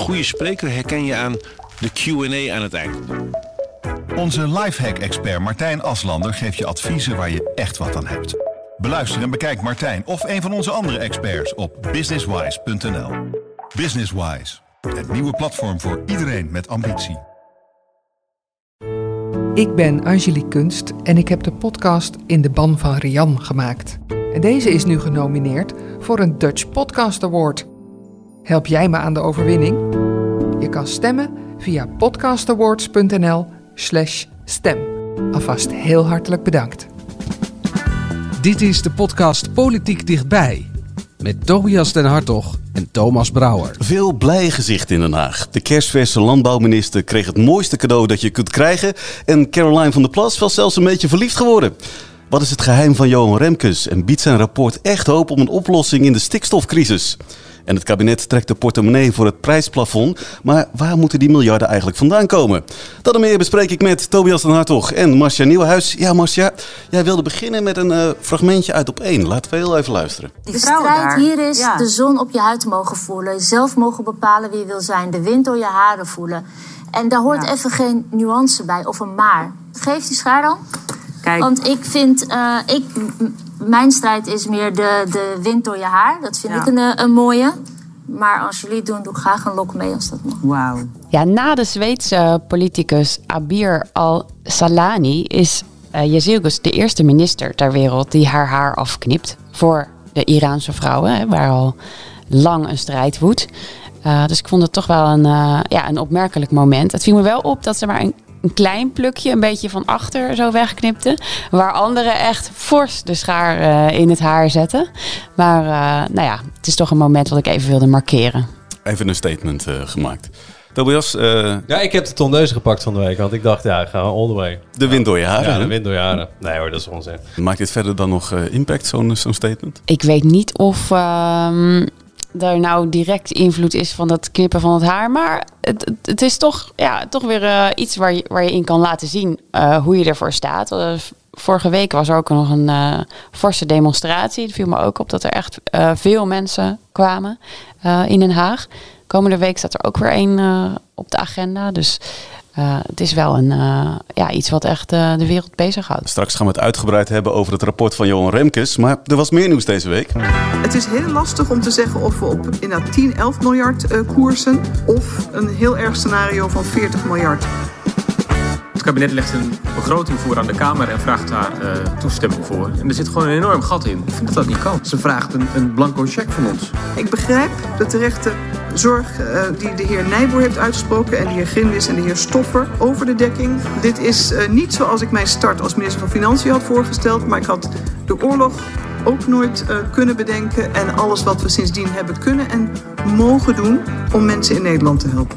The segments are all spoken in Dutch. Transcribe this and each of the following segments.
goede spreker herken je aan de Q&A aan het eind. Onze lifehack-expert Martijn Aslander geeft je adviezen waar je echt wat aan hebt. Beluister en bekijk Martijn of een van onze andere experts op businesswise.nl. Businesswise, het nieuwe platform voor iedereen met ambitie. Ik ben Angelique Kunst en ik heb de podcast In de Ban van Rian gemaakt. En deze is nu genomineerd voor een Dutch Podcast Award. Help jij me aan de overwinning? Je kan stemmen via podcastawards.nl/slash stem. Alvast heel hartelijk bedankt. Dit is de podcast Politiek Dichtbij. Met Tobias den Hartog en Thomas Brouwer. Veel blije gezichten in Den Haag. De kerstverse landbouwminister kreeg het mooiste cadeau dat je kunt krijgen. En Caroline van der Plas was zelfs een beetje verliefd geworden. Wat is het geheim van Johan Remkes en biedt zijn rapport echt hoop om een oplossing in de stikstofcrisis? En het kabinet trekt de portemonnee voor het prijsplafond. Maar waar moeten die miljarden eigenlijk vandaan komen? Dat en meer bespreek ik met Tobias den Hartog en Marcia Nieuwenhuis. Ja, Marcia, jij wilde beginnen met een uh, fragmentje uit op één. Laten we heel even luisteren. De strijd hier is ja. de zon op je huid mogen voelen. Zelf mogen bepalen wie je wil zijn. De wind door je haren voelen. En daar hoort ja. even geen nuance bij of een maar. Geef die schaar dan. Kijk. Want ik vind, uh, ik, mijn strijd is meer de, de wind door je haar. Dat vind ja. ik een, een mooie. Maar als jullie het doen, doe ik graag een lok mee als dat mag. Wauw. Ja, na de Zweedse politicus Abir al-Salani is uh, Yezilgus de eerste minister ter wereld die haar haar afknipt. Voor de Iraanse vrouwen, hè, waar al lang een strijd woedt. Uh, dus ik vond het toch wel een, uh, ja, een opmerkelijk moment. Het viel me wel op dat ze maar een een klein plukje, een beetje van achter zo wegknipte. Waar anderen echt fors de schaar uh, in het haar zetten. Maar uh, nou ja, het is toch een moment wat ik even wilde markeren. Even een statement uh, gemaakt. Tobias? Uh... Ja, ik heb de tondeuze gepakt van de week. Want ik dacht, ja, gaan we all the way. De wind door je haren? Ja, de wind door je haren. Nee hoor, dat is onzin. Maakt dit verder dan nog impact, zo'n zo'n statement? Ik weet niet of... Er nou direct invloed is van dat knippen van het haar. Maar het, het is toch, ja, toch weer uh, iets waar je, waar je in kan laten zien uh, hoe je ervoor staat. Uh, vorige week was er ook nog een forse demonstratie. Het viel me ook op dat er echt veel mensen kwamen in Den Haag. Komende week staat er ook weer één op de agenda. Dus uh, het is wel een, uh, ja, iets wat echt uh, de wereld bezighoudt. Straks gaan we het uitgebreid hebben over het rapport van Johan Remkes. Maar er was meer nieuws deze week. Het is heel lastig om te zeggen of we op inderdaad 10, 11 miljard koersen... of een heel erg scenario van 40 miljard. Het kabinet legt een begroting voor aan de Kamer en vraagt daar uh, toestemming voor. En er zit gewoon een enorm gat in. Ik vind dat dat niet kan. Ze vraagt een, een blanco cheque van ons. Ik begrijp de terechte zorg uh, die de heer Nijboer heeft uitgesproken... en de heer Grinwis en de heer Stoffer over de dekking. Dit is uh, niet zoals ik mijn start als minister van Financiën had voorgesteld... maar ik had de oorlog ook nooit uh, kunnen bedenken... en alles wat we sindsdien hebben kunnen en mogen doen... om mensen in Nederland te helpen.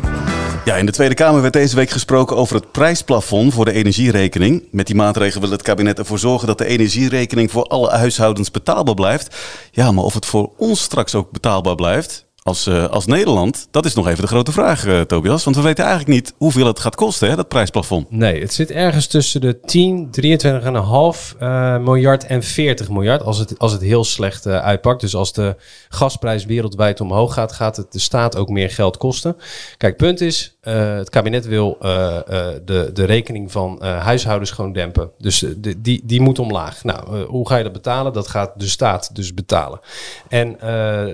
Ja, in de Tweede Kamer werd deze week gesproken over het prijsplafond voor de energierekening. Met die maatregel wil het kabinet ervoor zorgen dat de energierekening voor alle huishoudens betaalbaar blijft. Ja, maar of het voor ons straks ook betaalbaar blijft, als, uh, als Nederland? Dat is nog even de grote vraag, uh, Tobias. Want we weten eigenlijk niet hoeveel het gaat kosten, hè, dat prijsplafond. Nee, het zit ergens tussen de 10, 23,5 uh, miljard en 40 miljard. Als het, als het heel slecht uh, uitpakt. Dus als de gasprijs wereldwijd omhoog gaat, gaat het de staat ook meer geld kosten. Kijk, punt is, het kabinet wil de, de rekening van huishoudens gewoon dempen. Dus de, die, die moet omlaag. Nou, hoe ga je dat betalen? Dat gaat de staat dus betalen. En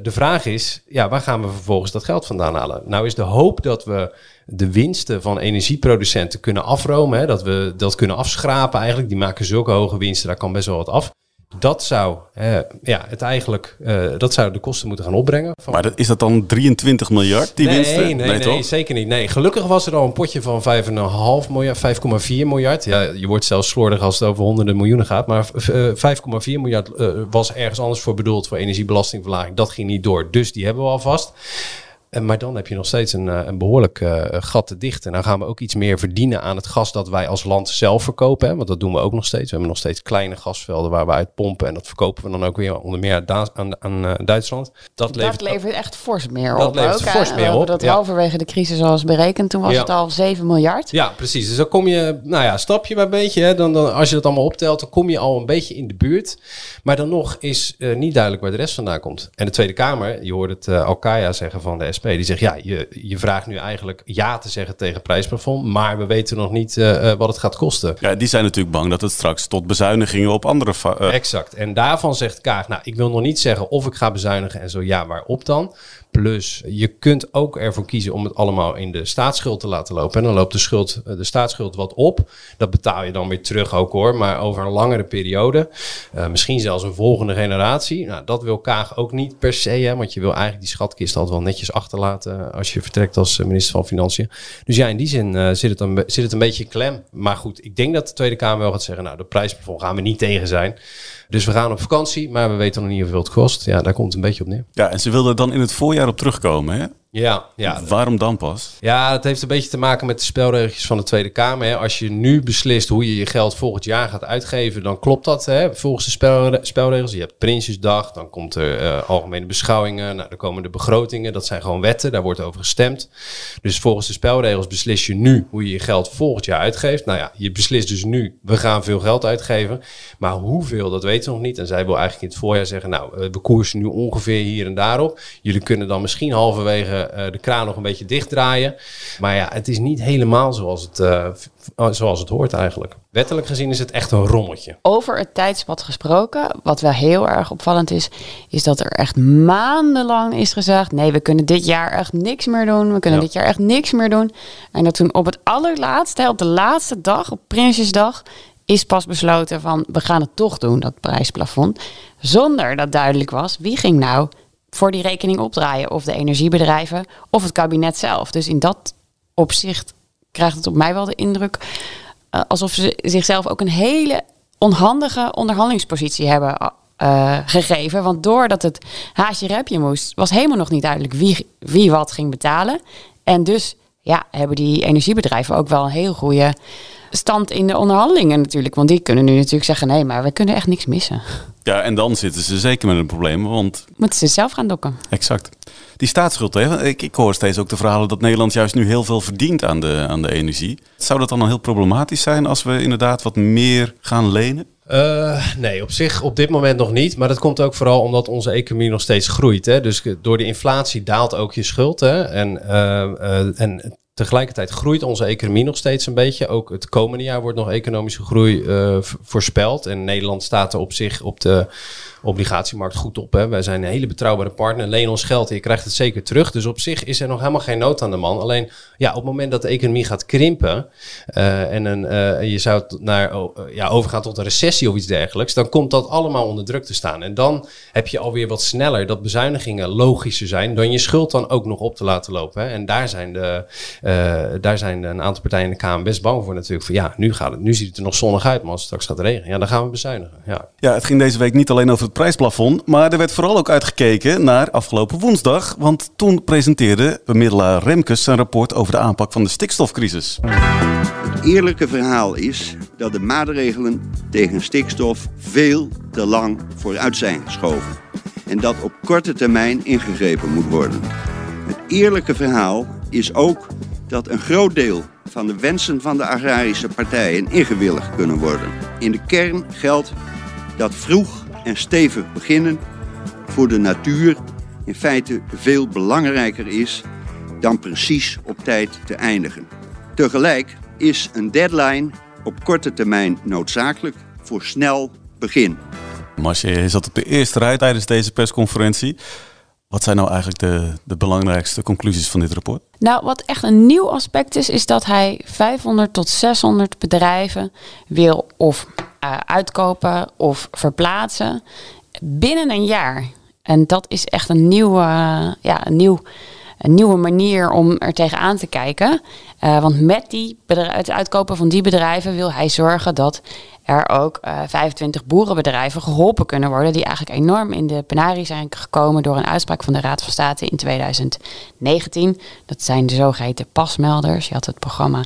de vraag is, ja, waar gaan we vervolgens dat geld vandaan halen? Nou is de hoop dat we de winsten van energieproducenten kunnen afromen. Hè, dat we dat kunnen afschrapen eigenlijk. Die maken zulke hoge winsten, daar kan best wel wat af. Dat zou, eh, ja, het eigenlijk, uh, dat zou de kosten moeten gaan opbrengen. Van... Maar dat, is dat dan 23 miljard, die nee, winsten? Nee, nee, nee zeker niet. Nee, gelukkig was er al een potje van 5,5 miljard, 5,4 miljard. Ja, je wordt zelfs slordig als het over honderden miljoenen gaat. Maar uh, 5,4 miljard uh, was ergens anders voor bedoeld voor energiebelastingverlaging. Dat ging niet door, dus die hebben we alvast. En, maar dan heb je nog steeds een, een behoorlijk uh, gat te dichten. En dan gaan we ook iets meer verdienen aan het gas dat wij als land zelf verkopen. Hè? Want dat doen we ook nog steeds. We hebben nog steeds kleine gasvelden waar we uit pompen. En dat verkopen we dan ook weer onder meer aan, aan uh, Duitsland. Dat, levert, dat levert echt fors meer dat op. Levert ook, fors meer op. Dat ja. halverwege de crisis al was berekend. Toen was ja. het al 7 miljard. Ja, precies. Dus dan kom je, nou ja, stapje bij beetje. Hè? Dan, dan, als je dat allemaal optelt, dan kom je al een beetje in de buurt. Maar dan nog is uh, niet duidelijk waar de rest vandaan komt. En de Tweede Kamer, je hoort het Alkaya zeggen van de SP SP. Die zegt, ja, je, je vraagt nu eigenlijk ja te zeggen tegen prijsplafond, maar we weten nog niet eh, eh, wat het gaat kosten. Ja, die zijn natuurlijk bang dat het straks tot bezuinigingen op andere... eh, Exact. En daarvan zegt Kaag, nou, ik wil nog niet zeggen of ik ga bezuinigen en zo ja, waarop dan. Plus, je kunt ook ervoor kiezen om het allemaal in de staatsschuld te laten lopen. En dan loopt de, schuld, eh, de staatsschuld wat op. Dat betaal je dan weer terug ook hoor, maar over een langere periode. Eh, misschien zelfs een volgende generatie. Nou, dat wil Kaag ook niet per se, hè, want je wil eigenlijk die schatkist altijd wel netjes achterlaten als je vertrekt als eh, minister van Financiën. Dus ja, in die zin eh, zit, het een, zit het een beetje klem. Maar goed, ik denk dat de Tweede Kamer wel gaat zeggen, nou, de prijsplafond gaan we niet tegen zijn. Dus we gaan op vakantie, maar we weten nog niet hoeveel het kost. Ja, daar komt het een beetje op neer. Ja, en ze wilden dan in het voorjaar op terugkomen, hè? Ja, ja. Waarom dan pas? Ja, het heeft een beetje te maken met de spelregeltjes van de Tweede Kamer. Hè. Als je nu beslist hoe je je geld volgend jaar gaat uitgeven, dan klopt dat hè, volgens de spelre- spelregels. Je hebt Prinsjesdag, dan komt er eh, algemene beschouwingen, nou, dan komen de begrotingen. Dat zijn gewoon wetten, daar wordt over gestemd. Dus volgens de spelregels beslis je nu hoe je je geld volgend jaar uitgeeft. Nou ja, je beslist dus nu, we gaan veel geld uitgeven. Maar hoeveel, dat weten we nog niet. En zij wil eigenlijk in het voorjaar zeggen, nou, eh, we koersen nu ongeveer hier en daarop. Jullie kunnen dan misschien halverwege de kraan nog een beetje dichtdraaien. Maar ja, het is niet helemaal zoals het, eh, zoals het hoort eigenlijk. Wettelijk gezien is het echt een rommeltje. Over het tijdspad gesproken, wat wel heel erg opvallend is, is dat er echt maandenlang is gezegd: nee, we kunnen dit jaar echt niks meer doen. We kunnen Ja. dit jaar echt niks meer doen. En dat toen op het allerlaatste, op de laatste dag, op Prinsjesdag, is pas besloten van we gaan het toch doen, dat prijsplafond. Zonder dat duidelijk was wie ging nou voor die rekening opdraaien. Of de energiebedrijven of het kabinet zelf. Dus in dat opzicht krijgt het op mij wel de indruk eh, alsof ze zichzelf ook een hele onhandige onderhandelingspositie hebben eh, gegeven. Want doordat het haasje repje moest, was helemaal nog niet duidelijk wie, wie wat ging betalen. En dus ja, hebben die energiebedrijven ook wel een heel goede stand in de onderhandelingen natuurlijk. Want die kunnen nu natuurlijk zeggen, nee, maar we kunnen echt niks missen. Ja, en dan zitten ze zeker met een probleem, want Moeten ze zelf gaan dokken. exact. Die staatsschuld, hè? Ik, ik hoor steeds ook de verhalen dat Nederland juist nu heel veel verdient aan de, aan de energie. Zou dat dan al heel problematisch zijn als we inderdaad wat meer gaan lenen? Eh, nee, op zich op dit moment nog niet. Maar dat komt ook vooral omdat onze economie nog steeds groeit. Hè? Dus door de inflatie daalt ook je schuld. Hè? En, eh, en tegelijkertijd groeit onze economie nog steeds een beetje. Ook het komende jaar wordt nog economische groei eh, voorspeld. En Nederland staat er op zich op de obligatiemarkt goed op. Hè? Wij zijn een hele betrouwbare partner. Leen ons geld en je krijgt het zeker terug. Dus op zich is er nog helemaal geen nood aan de man. Alleen ja, op het moment dat de economie gaat krimpen eh, en een, eh, je zou naar, ja, overgaan tot een recessie of iets dergelijks, dan komt dat allemaal onder druk te staan. En dan heb je alweer wat sneller dat bezuinigingen logischer zijn dan je schuld dan ook nog op te laten lopen. Hè? En daar zijn, de, eh, daar zijn een aantal partijen in de Kamer best bang voor natuurlijk. Van, ja, nu, gaat het, nu ziet het er nog zonnig uit, maar als het straks gaat regenen, ja, dan gaan we bezuinigen. Ja. Ja, het ging deze week niet alleen over het prijsplafond, maar er werd vooral ook uitgekeken naar afgelopen woensdag. Want toen presenteerde bemiddelaar Remkes zijn rapport over de aanpak van de stikstofcrisis. Het eerlijke verhaal is dat de maatregelen tegen stikstof veel te lang vooruit zijn geschoven. En dat op korte termijn ingegrepen moet worden. Het eerlijke verhaal is ook dat een groot deel van de wensen van de agrarische partijen ingewilligd kunnen worden. In de kern geldt dat vroeg en stevig beginnen voor de natuur in feite veel belangrijker is dan precies op tijd te eindigen. Tegelijk is een deadline op korte termijn noodzakelijk voor snel begin. Marcia, je zat op de eerste rij tijdens deze persconferentie. Wat zijn nou eigenlijk de, de belangrijkste conclusies van dit rapport? Nou, wat echt een nieuw aspect is, is dat hij 500 tot 600 bedrijven wil of eh, uitkopen of verplaatsen binnen een jaar. En dat is echt een nieuwe, ja, een nieuw, een nieuwe manier om er tegenaan te kijken. Eh, want met die het uitkopen van die bedrijven wil hij zorgen dat er ook eh, 25 boerenbedrijven geholpen kunnen worden. Die eigenlijk enorm in de penarie zijn gekomen door een uitspraak van de Raad van State in 2019. Dat zijn de zogeheten pasmelders. Je had het programma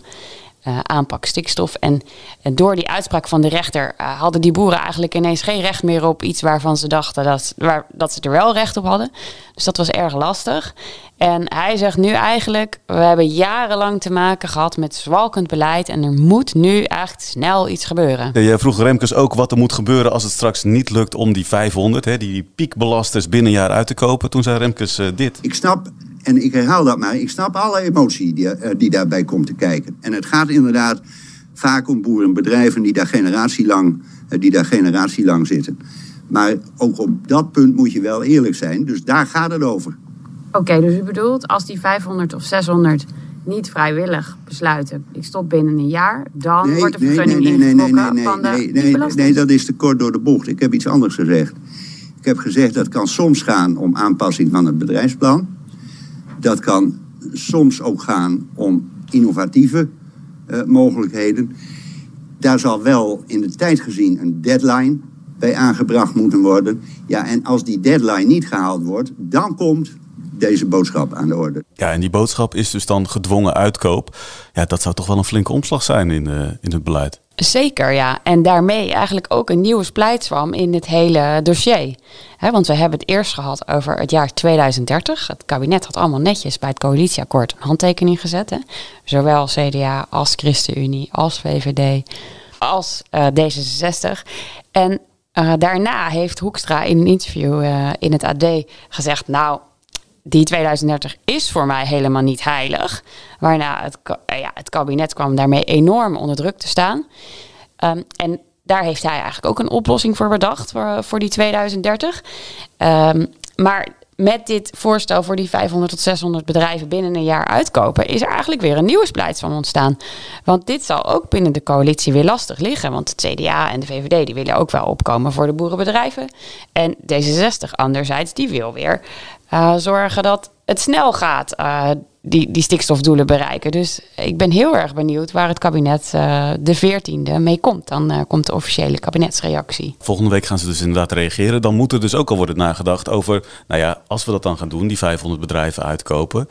eh, aanpak stikstof. En, en door die uitspraak van de rechter eh, hadden die boeren eigenlijk ineens geen recht meer op iets waarvan ze dachten dat, waar, dat ze er wel recht op hadden. Dus dat was erg lastig. En hij zegt nu eigenlijk, we hebben jarenlang te maken gehad met zwalkend beleid en er moet nu echt snel iets gebeuren. Ja, Jij vroeg Remkes ook wat er moet gebeuren als het straks niet lukt om die 500, hè, die piekbelasters binnen een jaar uit te kopen. Toen zei Remkes eh, dit. Ik snap en ik herhaal dat maar, ik snap alle emotie die, eh, die daarbij komt te kijken. En het gaat inderdaad vaak om boerenbedrijven die daar generatielang, eh, die daar generatielang zitten. Maar ook op dat punt moet je wel eerlijk zijn. Dus daar gaat het over. Oké, dus u bedoelt als die 500 of 600 niet vrijwillig besluiten, ik stop binnen een jaar, dan wordt de vergunning nee, nee, nee, ingetrokken nee, van de nee, nee, nee, nee, dat is te kort door de bocht. Ik heb iets anders gezegd. Ik heb gezegd dat kan soms gaan om aanpassing van het bedrijfsplan. Dat kan soms ook gaan om innovatieve uh, mogelijkheden. Daar zal wel in de tijd gezien een deadline bij aangebracht moeten worden. Ja, en als die deadline niet gehaald wordt, dan komt deze boodschap aan de orde. Ja, en die boodschap is dus dan gedwongen uitkoop. Ja, dat zou toch wel een flinke omslag zijn in, uh, in het beleid. Zeker, ja. En daarmee eigenlijk ook een nieuwe splijtswam in het hele dossier. want we hebben het eerst gehad over het jaar 2030. Het kabinet had allemaal netjes bij het coalitieakkoord een handtekening gezet. Hè? Zowel CDA als ChristenUnie, als VVD, als uh, D66. En uh, daarna heeft Hoekstra in een interview uh, in het AD gezegd... nou, die 2030 is voor mij helemaal niet heilig. Waarna het, ja, het kabinet kwam daarmee enorm onder druk te staan. Um, en daar heeft hij eigenlijk ook een oplossing voor bedacht voor, die 2030. Um, maar met dit voorstel voor die 500 tot 600 bedrijven binnen een jaar uitkopen, is er eigenlijk weer een nieuwe splijtswam ontstaan. Want dit zal ook binnen de coalitie weer lastig liggen. Want het CDA en de VVD die willen ook wel opkomen voor de boerenbedrijven. En D66 anderzijds, die wil weer uh, zorgen dat het snel gaat, uh, die, die stikstofdoelen bereiken. Dus ik ben heel erg benieuwd waar het kabinet uh, de 14e mee komt. Dan komt de officiële kabinetsreactie. Volgende week gaan ze dus inderdaad reageren. Dan moet er dus ook al worden nagedacht over, nou ja, als we dat dan gaan doen, die 500 bedrijven uitkopen,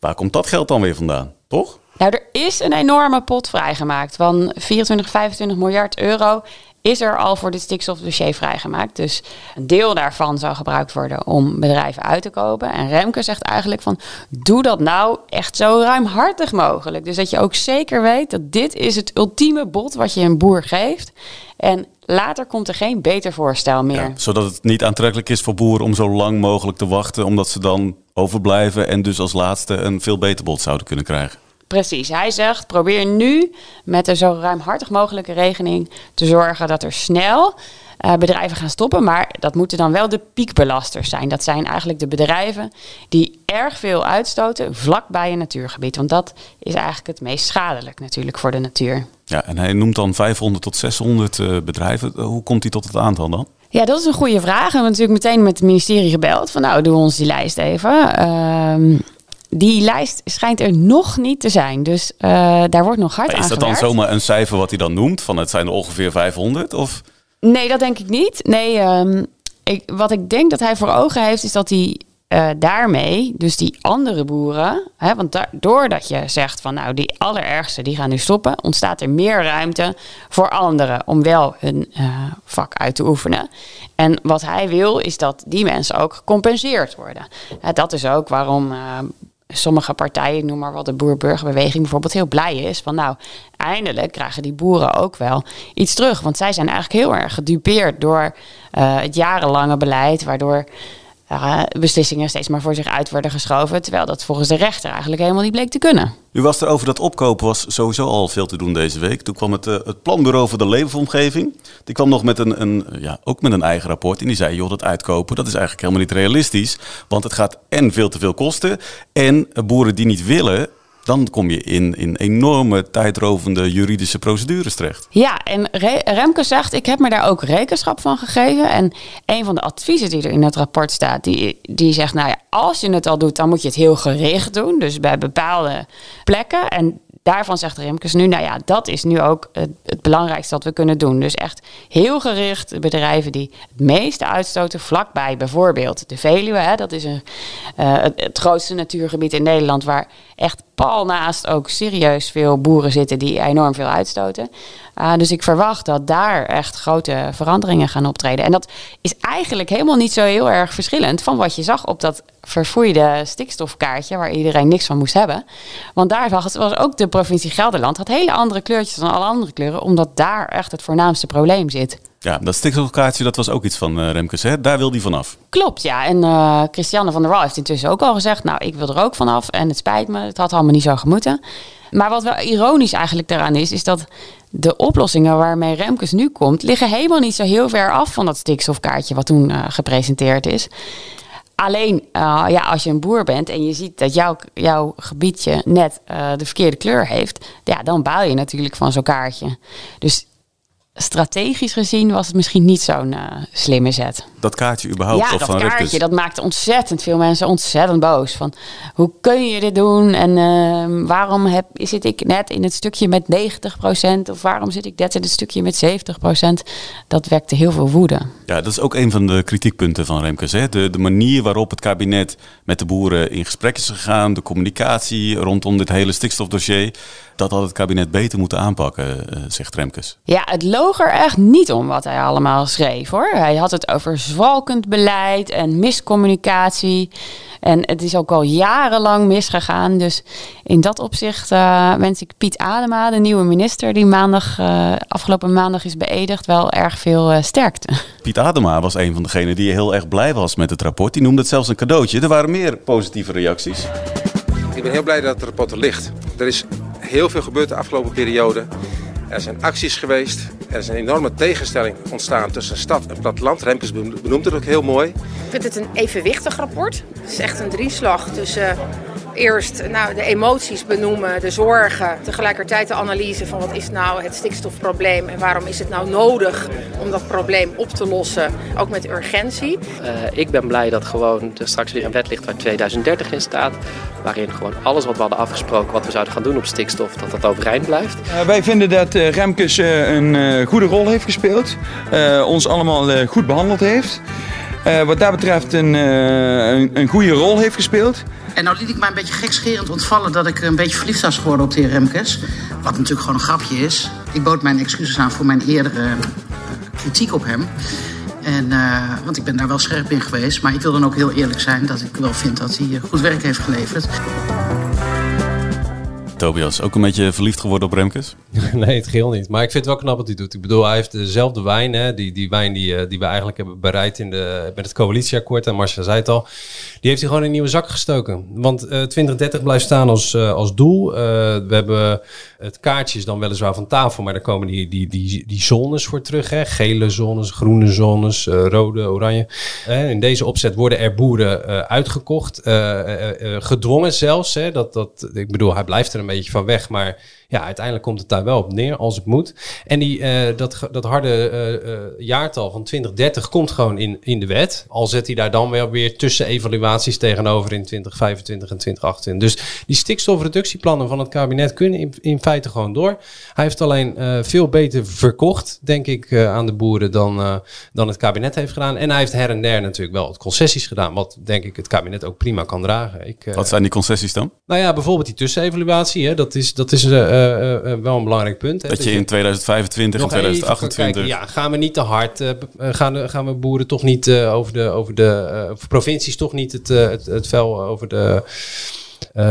waar komt dat geld dan weer vandaan, toch? Nou, er is een enorme pot vrijgemaakt van 24, 25 miljard euro is er al voor dit stikstofdossier vrijgemaakt. Dus een deel daarvan zou gebruikt worden om bedrijven uit te kopen. En Remke zegt eigenlijk van, doe dat nou echt zo ruimhartig mogelijk. Dus dat je ook zeker weet dat dit is het ultieme bod wat je een boer geeft. En later komt er geen beter voorstel meer. Ja, zodat het niet aantrekkelijk is voor boeren om zo lang mogelijk te wachten, omdat ze dan overblijven en dus als laatste een veel beter bod zouden kunnen krijgen. Precies. Hij zegt: probeer nu met een zo ruimhartig mogelijke regeling te zorgen dat er snel uh, bedrijven gaan stoppen. Maar dat moeten dan wel de piekbelasters zijn. Dat zijn eigenlijk de bedrijven die erg veel uitstoten vlakbij een natuurgebied. Want dat is eigenlijk het meest schadelijk natuurlijk voor de natuur. Ja, en hij noemt dan 500 tot 600 uh, bedrijven. Hoe komt hij tot het aantal dan? Ja, dat is een goede vraag. En we hebben natuurlijk meteen met het ministerie gebeld. Van nou, doe ons die lijst even. Uh, die lijst schijnt er nog niet te zijn. Dus uh, daar wordt nog hard aan Is dat dan zomaar een cijfer wat hij dan noemt? Van het zijn er ongeveer 500? Of? Nee, dat denk ik niet. Nee, um, ik, wat ik denk dat hij voor ogen heeft, is dat hij uh, daarmee, dus die andere boeren, hè, want da doordat je zegt van nou die allerergste die gaan nu stoppen, ontstaat er meer ruimte voor anderen om wel hun uh, vak uit te oefenen. En wat hij wil is dat die mensen ook gecompenseerd worden. Uh, dat is ook waarom sommige partijen, noem maar wat de boer-burgerbeweging bijvoorbeeld, heel blij is. Van nou, eindelijk krijgen die boeren ook wel iets terug. Want zij zijn eigenlijk heel erg gedupeerd door uh, het jarenlange beleid, waardoor uh, beslissingen steeds maar voor zich uit worden geschoven. Terwijl dat volgens de rechter eigenlijk helemaal niet bleek te kunnen. U was er over dat opkopen was sowieso al veel te doen deze week. Toen kwam het, uh, het planbureau voor de leefomgeving. Die kwam nog met een, een, ja, ook met een eigen rapport. En die zei, joh, dat uitkopen, dat is eigenlijk helemaal niet realistisch. Want het gaat en veel te veel kosten. En boeren die niet willen, dan kom je in, in enorme tijdrovende juridische procedures terecht. Ja, en Remke zegt, ik heb me daar ook rekenschap van gegeven. En een van de adviezen die er in het rapport staat, die, die zegt, nou ja, als je het al doet, dan moet je het heel gericht doen. Dus bij bepaalde plekken. En daarvan zegt Remkes nu, nou ja, dat is nu ook het, het, belangrijkste wat we kunnen doen. Dus echt heel gericht bedrijven die het meeste uitstoten vlakbij, bijvoorbeeld de Veluwe. Hè, dat is een, het, het, grootste natuurgebied in Nederland waar echt pal naast ook serieus veel boeren zitten die enorm veel uitstoten. Uh, dus ik verwacht dat daar echt grote veranderingen gaan optreden. En dat is eigenlijk helemaal niet zo heel erg verschillend van wat je zag op dat verfoeide stikstofkaartje waar iedereen niks van moest hebben. Want daar was, was ook de provincie Gelderland had hele andere kleurtjes dan alle andere kleuren, omdat daar echt het voornaamste probleem zit. Ja, dat stikstofkaartje dat was ook iets van uh, Remkes, hè? Daar wil hij vanaf. Klopt, ja. En uh, Christiane van der Wal heeft intussen ook al gezegd... nou, ik wil er ook vanaf en het spijt me, het had allemaal niet zo gemoeten. Maar wat wel ironisch eigenlijk daaraan is... is dat de oplossingen waarmee Remkes nu komt... liggen helemaal niet zo heel ver af van dat stikstofkaartje... wat toen uh, gepresenteerd is. Alleen ja, als je een boer bent en je ziet dat jouw, jouw gebiedje net de verkeerde kleur heeft, ja, dan baal je natuurlijk van zo'n kaartje. Dus strategisch gezien was het misschien niet zo'n uh, slimme zet. Dat kaartje überhaupt? Ja, of dat van kaartje, Rutgers? dat maakte ontzettend veel mensen ontzettend boos. Van, hoe kun je dit doen? En uh, waarom heb, zit ik net in het stukje met 90%? Of waarom zit ik net in het stukje met 70%? Dat wekte heel veel woede. Ja, dat is ook een van de kritiekpunten van Remkes. Hè? De, de manier waarop het kabinet met de boeren in gesprek is gegaan, de communicatie rondom dit hele stikstofdossier, dat had het kabinet beter moeten aanpakken, uh, zegt Remkes. Ja, het loog er echt niet om wat hij allemaal schreef hoor. Hij had het over zwalkend beleid en miscommunicatie. En het is ook al jarenlang misgegaan. Dus in dat opzicht uh, wens ik Piet Adema, de nieuwe minister die maandag, uh, afgelopen maandag is beëdigd, wel erg veel uh, sterkte. Piet Adema was een van degenen die heel erg blij was met het rapport. Die noemde het zelfs een cadeautje. Er waren meer positieve reacties. Ik ben heel blij dat het rapport er ligt. Er is heel veel gebeurd de afgelopen periode. Er zijn acties geweest. Er is een enorme tegenstelling ontstaan tussen stad en platteland. Remkes benoemt het ook heel mooi. Ik vind het een evenwichtig rapport. Het is echt een drieslag tussen eerst nou, de emoties benoemen, de zorgen. Tegelijkertijd de analyse van wat is nou het stikstofprobleem en waarom is het nou nodig om dat probleem op te lossen, ook met urgentie. Uh, ik ben blij dat gewoon er straks weer een wet ligt waar 2030 in staat. Waarin gewoon alles wat we hadden afgesproken, wat we zouden gaan doen op stikstof, dat dat overeind blijft. Uh, wij vinden dat uh, Remkes een goede rol heeft gespeeld. ons allemaal goed behandeld heeft. Wat dat betreft een, een, een goede rol heeft gespeeld. En nou liet ik mij een beetje gekscherend ontvallen dat ik een beetje verliefd was geworden op de heer Remkes. Wat natuurlijk gewoon een grapje is. Ik bood mijn excuses aan voor mijn eerdere uh, kritiek op hem. En, uh, want ik ben daar wel scherp in geweest. Maar ik wil dan ook heel eerlijk zijn dat ik wel vind dat hij goed werk heeft geleverd. Tobias, ook een beetje verliefd geworden op Remkes? nee, het geheel niet. Maar ik vind het wel knap wat hij doet. Ik bedoel, hij heeft dezelfde wijn, hè, die, die wijn die, die we eigenlijk hebben bereid in de, met het coalitieakkoord. En Marcia zei het al. Die heeft hij gewoon in een nieuwe zak gestoken. Want uh, 2030 blijft staan als, uh, als doel. We hebben het kaartje dan weliswaar van tafel, maar daar komen die, die, die, die zones voor terug. Hè? Gele zones, groene zones, rode, oranje. in deze opzet worden er boeren uitgekocht. gedwongen zelfs. Hè? Dat, dat, ik bedoel, hij blijft er een beetje van weg, maar ja, uiteindelijk komt het daar wel op neer als het moet. En die, uh, dat, dat harde uh, uh, jaartal van 2030 komt gewoon in, in de wet. Al zet hij daar dan wel weer tussen evaluaties tegenover in 2025 en 2028. Dus die stikstofreductieplannen van het kabinet kunnen in, in feite gewoon door. Hij heeft alleen veel beter verkocht, denk ik, aan de boeren dan, dan het kabinet heeft gedaan. En hij heeft her en der natuurlijk wel concessies gedaan. Wat denk ik het kabinet ook prima kan dragen. Ik, wat zijn die concessies dan? Nou ja, bijvoorbeeld die tussenevaluatie. Hè, dat is, dat is wel een belangrijk punt. Hè, dat, je in 2025 en 2028... Kijken, ja, gaan we niet te hard... Gaan, gaan we boeren toch niet over de... Over de provincies toch niet het, het, het vel over de... Uh,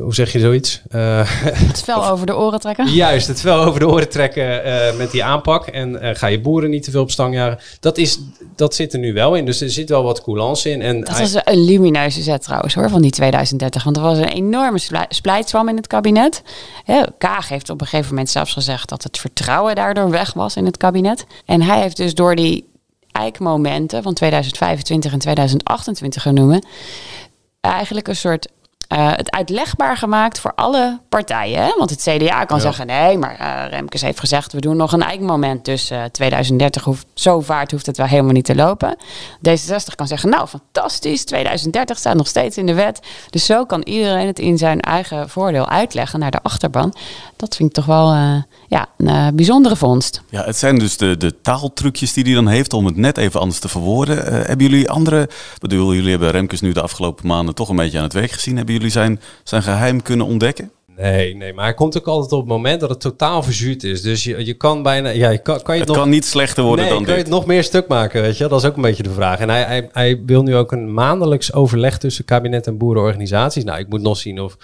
hoe zeg je zoiets? Uh, het vel over de oren trekken? Juist, het vel over de oren trekken uh, met die aanpak. En ga je boeren niet te veel op stang jagen. Dat, is, dat zit er nu wel in. Dus er zit wel wat coulance in. En dat was een lumineuze zet trouwens hoor, van die 2030. Want er was een enorme splijtswam in het kabinet. Kaag heeft op een gegeven moment zelfs gezegd dat het vertrouwen daardoor weg was in het kabinet. En hij heeft dus door die eikmomenten van 2025 en 2028 genoemen... eigenlijk een soort uh, het uitlegbaar gemaakt voor alle partijen. Hè? Want het CDA kan ja. zeggen: nee, maar uh, Remkes heeft gezegd: we doen nog een eikmoment. Dus uh, 2030 hoeft zo vaart hoeft het wel helemaal niet te lopen. D66 kan zeggen: nou, fantastisch. 2030 staat nog steeds in de wet. Dus zo kan iedereen het in zijn eigen voordeel uitleggen naar de achterban. Dat vind ik toch wel ja, een bijzondere vondst. Ja, het zijn dus de, de taaltrucjes die hij dan heeft om het net even anders te verwoorden. hebben jullie andere. Bedoel, jullie hebben Remkes nu de afgelopen maanden toch een beetje aan het werk gezien. Hebben jullie zijn, zijn geheim kunnen ontdekken? Nee, nee, maar hij komt ook altijd op het moment dat het totaal verzuurd is. Dus je, je kan bijna. Ja, je kan, kan je het, het nog, kan niet slechter worden nee, dan kan dit. je het nog meer stuk maken, weet je? Dat is ook een beetje de vraag. En hij, hij, hij wil nu ook een maandelijks overleg tussen kabinet en boerenorganisaties. Nou, ik moet nog zien of,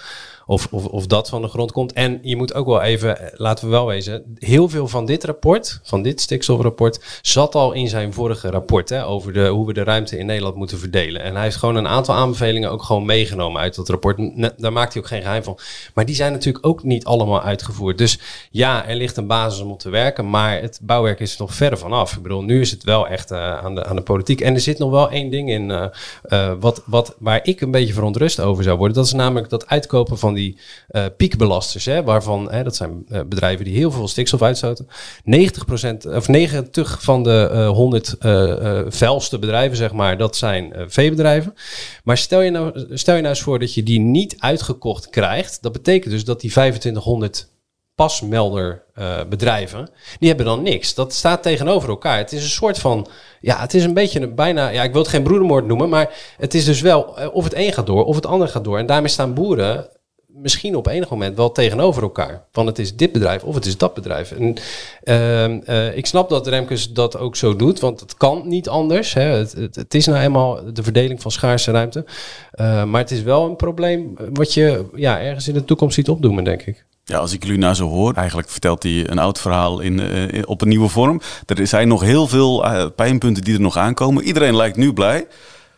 of, of, of dat van de grond komt. En je moet ook wel even, eh, laten we wel wezen, heel veel van dit rapport, van dit stikstofrapport, zat al in zijn vorige rapport hè, over de, hoe we de ruimte in Nederland moeten verdelen. En hij heeft gewoon een aantal aanbevelingen ook gewoon meegenomen uit dat rapport. Daar maakt hij ook geen geheim van. Maar die zijn natuurlijk ook niet allemaal uitgevoerd. Dus ja, er ligt een basis om op te werken, maar het bouwwerk is er nog verder vanaf. Ik bedoel, nu is het wel echt eh, aan, de, aan de politiek. En er zit nog wel één ding in, eh, wat, wat, waar ik een beetje verontrust over zou worden. Dat is namelijk dat uitkopen van die eh, piekbelasters, hè, waarvan, hè, dat zijn eh, bedrijven die heel veel stikstof uitstoten. 90% of 90 van de 100 eh, eh, vuilste bedrijven, zeg maar, dat zijn veebedrijven. Maar stel je, nou, stel je nou eens voor dat je die niet uitgekocht krijgt. Dat betekent dus dat die 2500 pasmelder eh, bedrijven, die hebben dan niks. Dat staat tegenover elkaar. Het is een soort van, ja, het is een beetje een bijna, ja, ik wil het geen broedermoord noemen, maar het is dus wel of het een gaat door of het ander gaat door. En daarmee staan boeren misschien op enig moment wel tegenover elkaar. Van het is dit bedrijf of het is dat bedrijf. En ehm, eh, ik snap dat Remkes dat ook zo doet, want het kan niet anders. Hè. Het, het, is nou eenmaal de verdeling van schaarse ruimte. Eh, maar het is wel een probleem wat je ja, ergens in de toekomst ziet opdoemen, denk ik. Ja, als ik jullie nou zo hoor, eigenlijk vertelt hij een oud verhaal in, eh, op een nieuwe vorm. Er zijn nog heel veel eh, pijnpunten die er nog aankomen. Iedereen lijkt nu blij.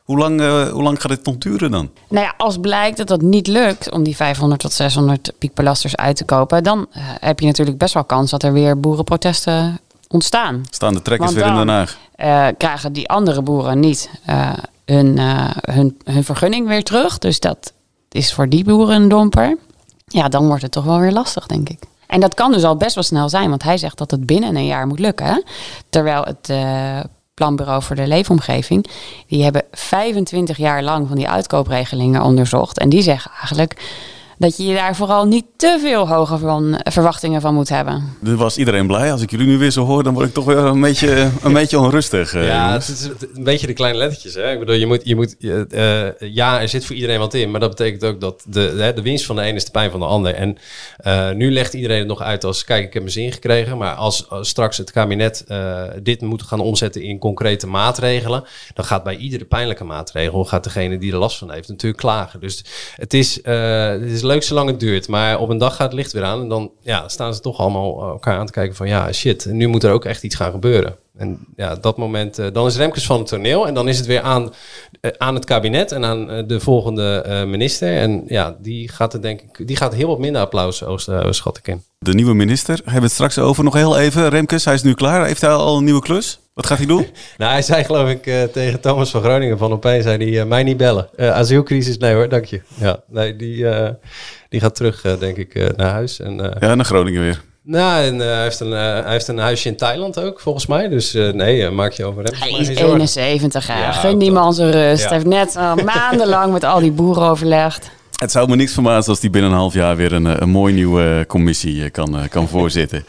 Hoe lang, eh, hoe lang gaat dit nog duren dan? Nou ja, als blijkt dat dat niet lukt om die 500 tot 600 piekbelasters uit te kopen, dan eh, heb je natuurlijk best wel kans dat er weer boerenprotesten ontstaan. Staan de trekkers weer in Den Haag? eh, krijgen die andere boeren niet hun, hun, hun vergunning weer terug. Dus dat is voor die boeren een domper. Ja, dan wordt het toch wel weer lastig, denk ik. En dat kan dus al best wel snel zijn, want hij zegt dat het binnen een jaar moet lukken. hè? Terwijl het Planbureau voor de Leefomgeving, die hebben 25 jaar lang van die uitkoopregelingen onderzocht. En die zeggen eigenlijk dat je je daar vooral niet te veel hoge van, verwachtingen van moet hebben. Er was iedereen blij. Als ik jullie nu weer zo hoor, dan word ik toch weer een beetje, een beetje onrustig. eh, Ja, het is een beetje de kleine lettertjes. Hè? Ik bedoel, je moet, je moet, eh, ja, er zit voor iedereen wat in. Maar dat betekent ook dat de, de, de winst van de een is de pijn van de ander. En eh, nu legt iedereen het nog uit als, kijk, ik heb mijn zin gekregen. Maar als, als straks het kabinet eh, dit moet gaan omzetten in concrete maatregelen. Dan gaat bij iedere pijnlijke maatregel, gaat degene die er last van heeft natuurlijk klagen. Dus het is, eh, het is leuk zolang het duurt. Maar op een dag gaat het licht weer aan. En dan ja, staan ze toch allemaal elkaar aan te kijken van, ja, shit. Nu moet er ook echt iets gaan gebeuren. En ja, dat moment, eh, dan is Remkes van het toneel. En dan is het weer aan, eh, aan het kabinet en aan eh, de volgende eh, minister. En ja, die gaat er denk ik, die gaat heel wat minder applaus oosten, schat ik in. De nieuwe minister, hebben we het straks over. Nog heel even. Remkes, hij is nu klaar. Heeft hij al een nieuwe klus? Wat gaat hij doen? Nou, hij zei geloof ik eh, tegen Thomas van Groningen van opeens, zei hij, eh, mij niet bellen. Eh, asielcrisis, nee hoor, dank je. Ja, nee, die, eh, die gaat terug, eh, denk ik, eh, naar huis. En, eh, Ja, naar Groningen weer. Nou, en hij, heeft een, eh, hij heeft een huisje in Thailand ook, volgens mij. Dus eh, nee, maak je over hem. Hij is geen zorgen. 71 jaar. Ja, Gun die man zijn rust. Ja. Hij heeft net eh, maandenlang met al die boeren overlegd. Het zou me niks verbazen als hij binnen een half jaar weer een, een mooi nieuwe commissie kan, kan voorzitten.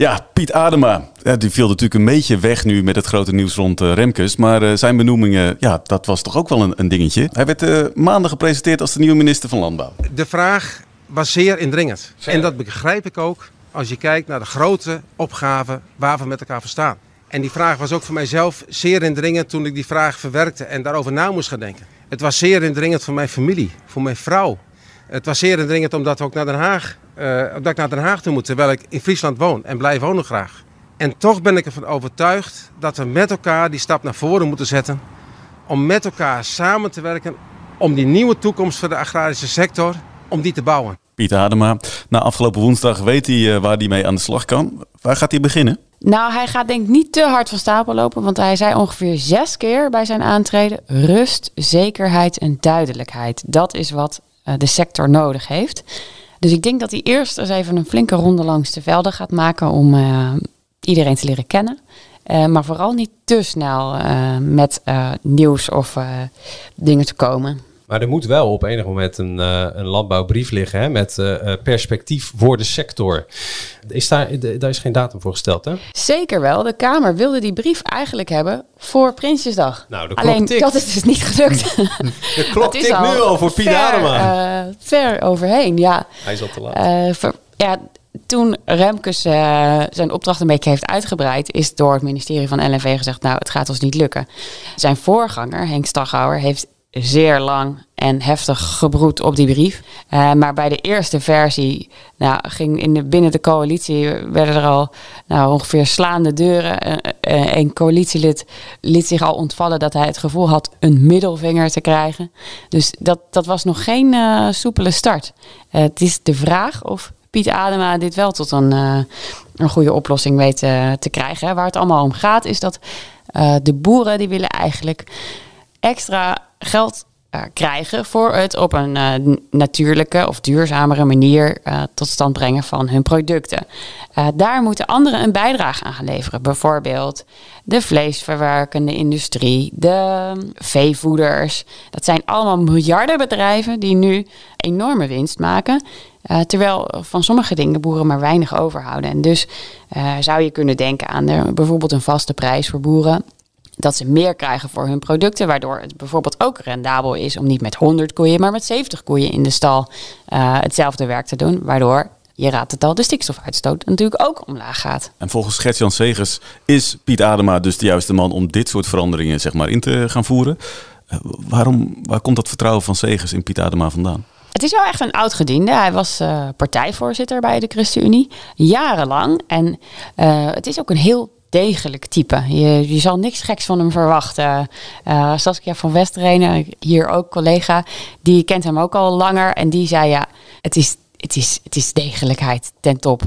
Ja, Piet Adema. Die viel natuurlijk een beetje weg nu met het grote nieuws rond eh, Remkes. Maar eh, zijn benoemingen, ja, dat was toch ook wel een, een dingetje. Hij werd eh, maandag gepresenteerd als de nieuwe minister van Landbouw. De vraag was zeer indringend. En dat begrijp ik ook als je kijkt naar de grote opgaven waar we met elkaar voor staan. En die vraag was ook voor mijzelf zeer indringend toen ik die vraag verwerkte en daarover na moest gaan denken. Het was zeer indringend voor mijn familie, voor mijn vrouw. Het was zeer indringend omdat we ook naar Den Haag, eh, omdat ik naar Den Haag toe moet, terwijl ik in Friesland woon en blijf wonen graag. En toch ben ik ervan overtuigd dat we met elkaar die stap naar voren moeten zetten. Om met elkaar samen te werken om die nieuwe toekomst voor de agrarische sector, om die te bouwen. Piet Adema, na afgelopen woensdag weet hij eh, waar hij mee aan de slag kan. Waar gaat hij beginnen? Nou, hij gaat denk ik niet te hard van stapel lopen, want hij zei ongeveer zes keer bij zijn aantreden: rust, zekerheid en duidelijkheid. Dat is wat de sector nodig heeft. Dus ik denk dat hij eerst eens even een flinke ronde langs de velden gaat maken om eh, iedereen te leren kennen. Eh, maar vooral niet te snel eh, met eh, nieuws of eh, dingen te komen. Maar er moet wel op enig moment een, eh, een landbouwbrief liggen hè, met eh, eh, perspectief voor de sector. Is daar, de- daar is geen datum voor gesteld, hè? Zeker wel. De Kamer wilde die brief eigenlijk hebben voor Prinsjesdag. Nou, de klok Alleen tikt. dat is dus niet gelukt. De klok tikt nu al voor Piet ver, Adema. ver overheen, ja. Hij is al te laat. Ver- ja, toen Remkes zijn opdracht een beetje heeft uitgebreid, is door het ministerie van LNV gezegd: Nou, het gaat ons niet lukken. Zijn voorganger, Henk Staghouwer, heeft zeer lang en heftig gebroed op die brief. Uh, maar bij de eerste versie nou, ging in de, binnen de coalitie werden er al nou, ongeveer slaande deuren. Uh, een coalitielid liet zich al ontvallen dat hij het gevoel had een middelvinger te krijgen. Dus dat, dat was nog geen soepele start. het is de vraag of Piet Adema dit wel tot een, een goede oplossing weet te krijgen. Waar het allemaal om gaat is dat de boeren die willen eigenlijk extra geld uh, krijgen voor het op een uh, natuurlijke of duurzamere manier uh, tot stand brengen van hun producten. daar moeten anderen een bijdrage aan gaan leveren. Bijvoorbeeld de vleesverwerkende industrie, de veevoeders. Dat zijn allemaal miljardenbedrijven die nu enorme winst maken. terwijl van sommige dingen boeren maar weinig overhouden. En dus zou je kunnen denken aan bijvoorbeeld een vaste prijs voor boeren dat ze meer krijgen voor hun producten, waardoor het bijvoorbeeld ook rendabel is om niet met 100 koeien, maar met 70 koeien in de stal uh, hetzelfde werk te doen, waardoor je raadt het al, de stikstofuitstoot natuurlijk ook omlaag gaat. En volgens Gert-Jan Segers is Piet Adema dus de juiste man om dit soort veranderingen zeg maar, in te gaan voeren. Uh, waarom, waar komt dat vertrouwen van Segers in Piet Adema vandaan? Het is wel echt een oud gediende. Hij was uh, partijvoorzitter bij de ChristenUnie, jarenlang. En het is ook een heel degelijk type. Je, je zal niks geks van hem verwachten. Uh, Saskia van Westrenen, hier ook collega, die kent hem ook al langer. En die zei ja, het is, het is, het is degelijkheid ten top.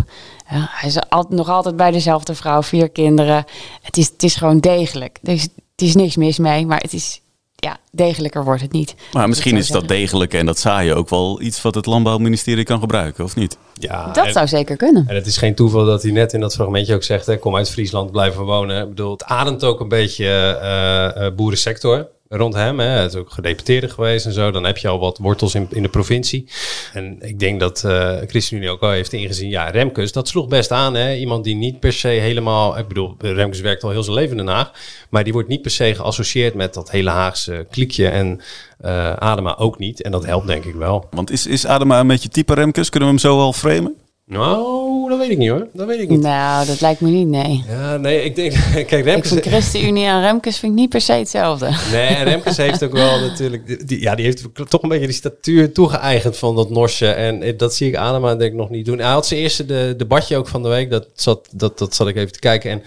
Hij is al, nog altijd bij dezelfde vrouw, vier kinderen. Het is, het is gewoon degelijk. Is, het is niks mis mee, maar het is ja, degelijker wordt het niet. Maar misschien is dat degelijke en dat saaie ook wel iets wat het Landbouwministerie kan gebruiken, of niet? Ja, dat zou zeker kunnen. En het is geen toeval dat hij net in dat fragmentje ook zegt: hè, kom uit Friesland, blijven wonen. Ik bedoel, het ademt ook een beetje uh, uh, boerensector rond hem. Hè. Is ook gedeputeerde geweest en zo. Dan heb je al wat wortels in, in de provincie. En ik denk dat uh, ChristenUnie ook al heeft ingezien. Ja, Remkes, dat sloeg best aan. Hè. Iemand die niet per se helemaal... Ik bedoel, Remkes werkt al heel zijn leven in Den Haag. Maar die wordt niet per se geassocieerd met dat hele Haagse kliekje. En uh, Adema ook niet. En dat helpt denk ik wel. Want is, is Adema een beetje type Remkes? Kunnen we hem zo al framen? Nou, dat weet ik niet hoor. Dat weet ik niet. Nou, dat lijkt me niet, nee. Ja, nee, ik denk... Kijk, Remkes... Ik vind ChristenUnie en Remkes vind ik niet per se hetzelfde. Nee, Remkes heeft ook wel natuurlijk... Die, ja, die heeft toch een beetje die statuur toegeëigend van dat Norsje. En dat zie ik Adema denk ik nog niet doen. Hij had zijn eerste de, debatje ook van de week. Dat zat, dat, dat zat ik even te kijken. En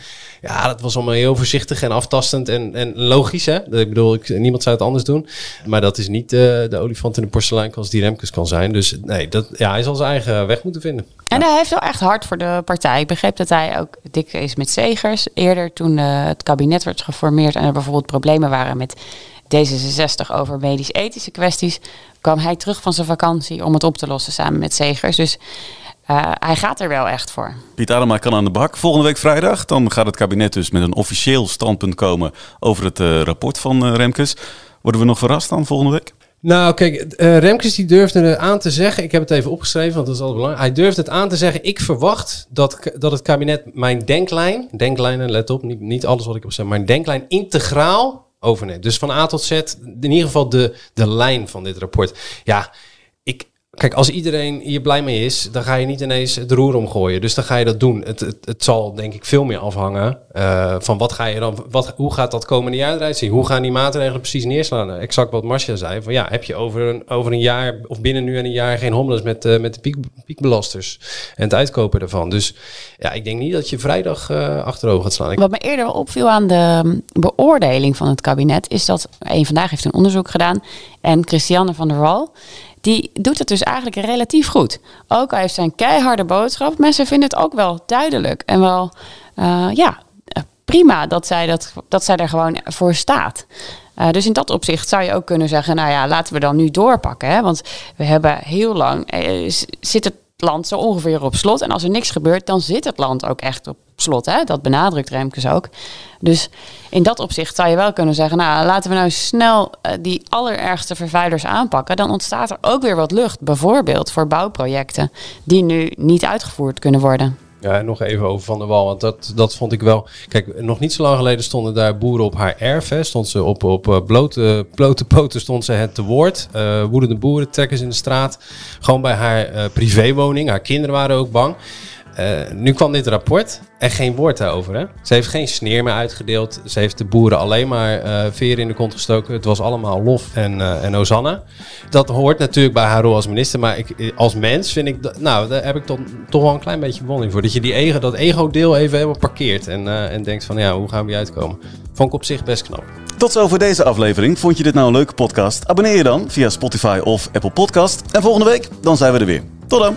ja, dat was allemaal heel voorzichtig en aftastend en, en logisch. Hè? Ik bedoel, ik, niemand zou het anders doen. Maar dat is niet uh, de olifant in de porseleinkast die Remkes kan zijn. Dus nee, dat, ja, hij zal zijn eigen weg moeten vinden. En hij heeft wel echt hard voor de partij. Ik begreep dat hij ook dik is met zegers. Eerder toen uh, het kabinet werd geformeerd en er bijvoorbeeld problemen waren met D66 over medisch-ethische kwesties, kwam hij terug van zijn vakantie om het op te lossen samen met zegers. Dus uh, hij gaat er wel echt voor. Piet Adema kan aan de bak. Volgende week vrijdag dan gaat het kabinet dus met een officieel standpunt komen over het uh, rapport van uh, Remkes. Worden we nog verrast dan volgende week? Nou, kijk, uh, Remkes die durfde het aan te zeggen. Ik heb het even opgeschreven, want dat is altijd belangrijk. Hij durfde het aan te zeggen. Ik verwacht dat, dat het kabinet mijn denklijn, denklijnen, let op, niet, niet alles wat ik op zeg, mijn denklijn integraal overneemt. Dus van A tot Z, in ieder geval de, de lijn van dit rapport. Ja, Kijk, als iedereen hier blij mee is, dan ga je niet ineens het roer omgooien. Dus dan ga je dat doen. Het, het, het zal denk ik veel meer afhangen uh, van wat ga je dan, wat, hoe gaat dat komende jaar eruit zien? Hoe gaan die maatregelen precies neerslaan? Exact wat Marcia zei. Van ja, heb je over een, over een jaar of binnen nu en een jaar geen hommeles met, uh, met de piek, piekbelasters en het uitkopen daarvan. Dus ja, ik denk niet dat je vrijdag uh, achterover gaat slaan. Wat me eerder opviel aan de beoordeling van het kabinet is dat een vandaag heeft een onderzoek gedaan en Christiane van der Wal die doet het dus eigenlijk relatief goed. Ook al heeft zijn keiharde boodschap. Mensen vinden het ook wel duidelijk en wel, uh, ja, prima dat zij, dat, dat zij er gewoon voor staat. Uh, dus in dat opzicht zou je ook kunnen zeggen, nou ja, laten we dan nu doorpakken. Hè? Want we hebben heel lang, eh, zit het land zo ongeveer op slot. En als er niks gebeurt, dan zit het land ook echt op slot. Hè? Dat benadrukt Remkes ook. Dus in dat opzicht zou je wel kunnen zeggen... nou, laten we nou snel uh, die allerergste vervuilers aanpakken. Dan ontstaat er ook weer wat lucht. Bijvoorbeeld voor bouwprojecten die nu niet uitgevoerd kunnen worden. Ja, nog even over Van der Wal, want dat, dat vond ik wel... Kijk, nog niet zo lang geleden stonden daar boeren op haar erf. Stond ze op, op uh, blote, blote poten stond ze het te woord. Uh, woedende boeren, trekkers in de straat. Gewoon bij haar uh, privéwoning. Haar kinderen waren ook bang. Eh, nu kwam dit rapport en geen woord daarover. Hè? Ze heeft geen sneer meer uitgedeeld. Ze heeft de boeren alleen maar uh, veren in de kont gestoken. Het was allemaal lof en, uh, en Hosanna. Dat hoort natuurlijk bij haar rol als minister. Maar ik, als mens vind ik... Nou, daar heb ik toch, wel een klein beetje bewondering voor. Dat je die ego, dat ego-deel even helemaal parkeert. En, en denkt van, ja, hoe gaan we hier uitkomen? Vond ik op zich best knap. Tot zover deze aflevering. Vond je dit nou een leuke podcast? Abonneer je dan via Spotify of Apple Podcast. En volgende week, dan zijn we er weer. Tot dan!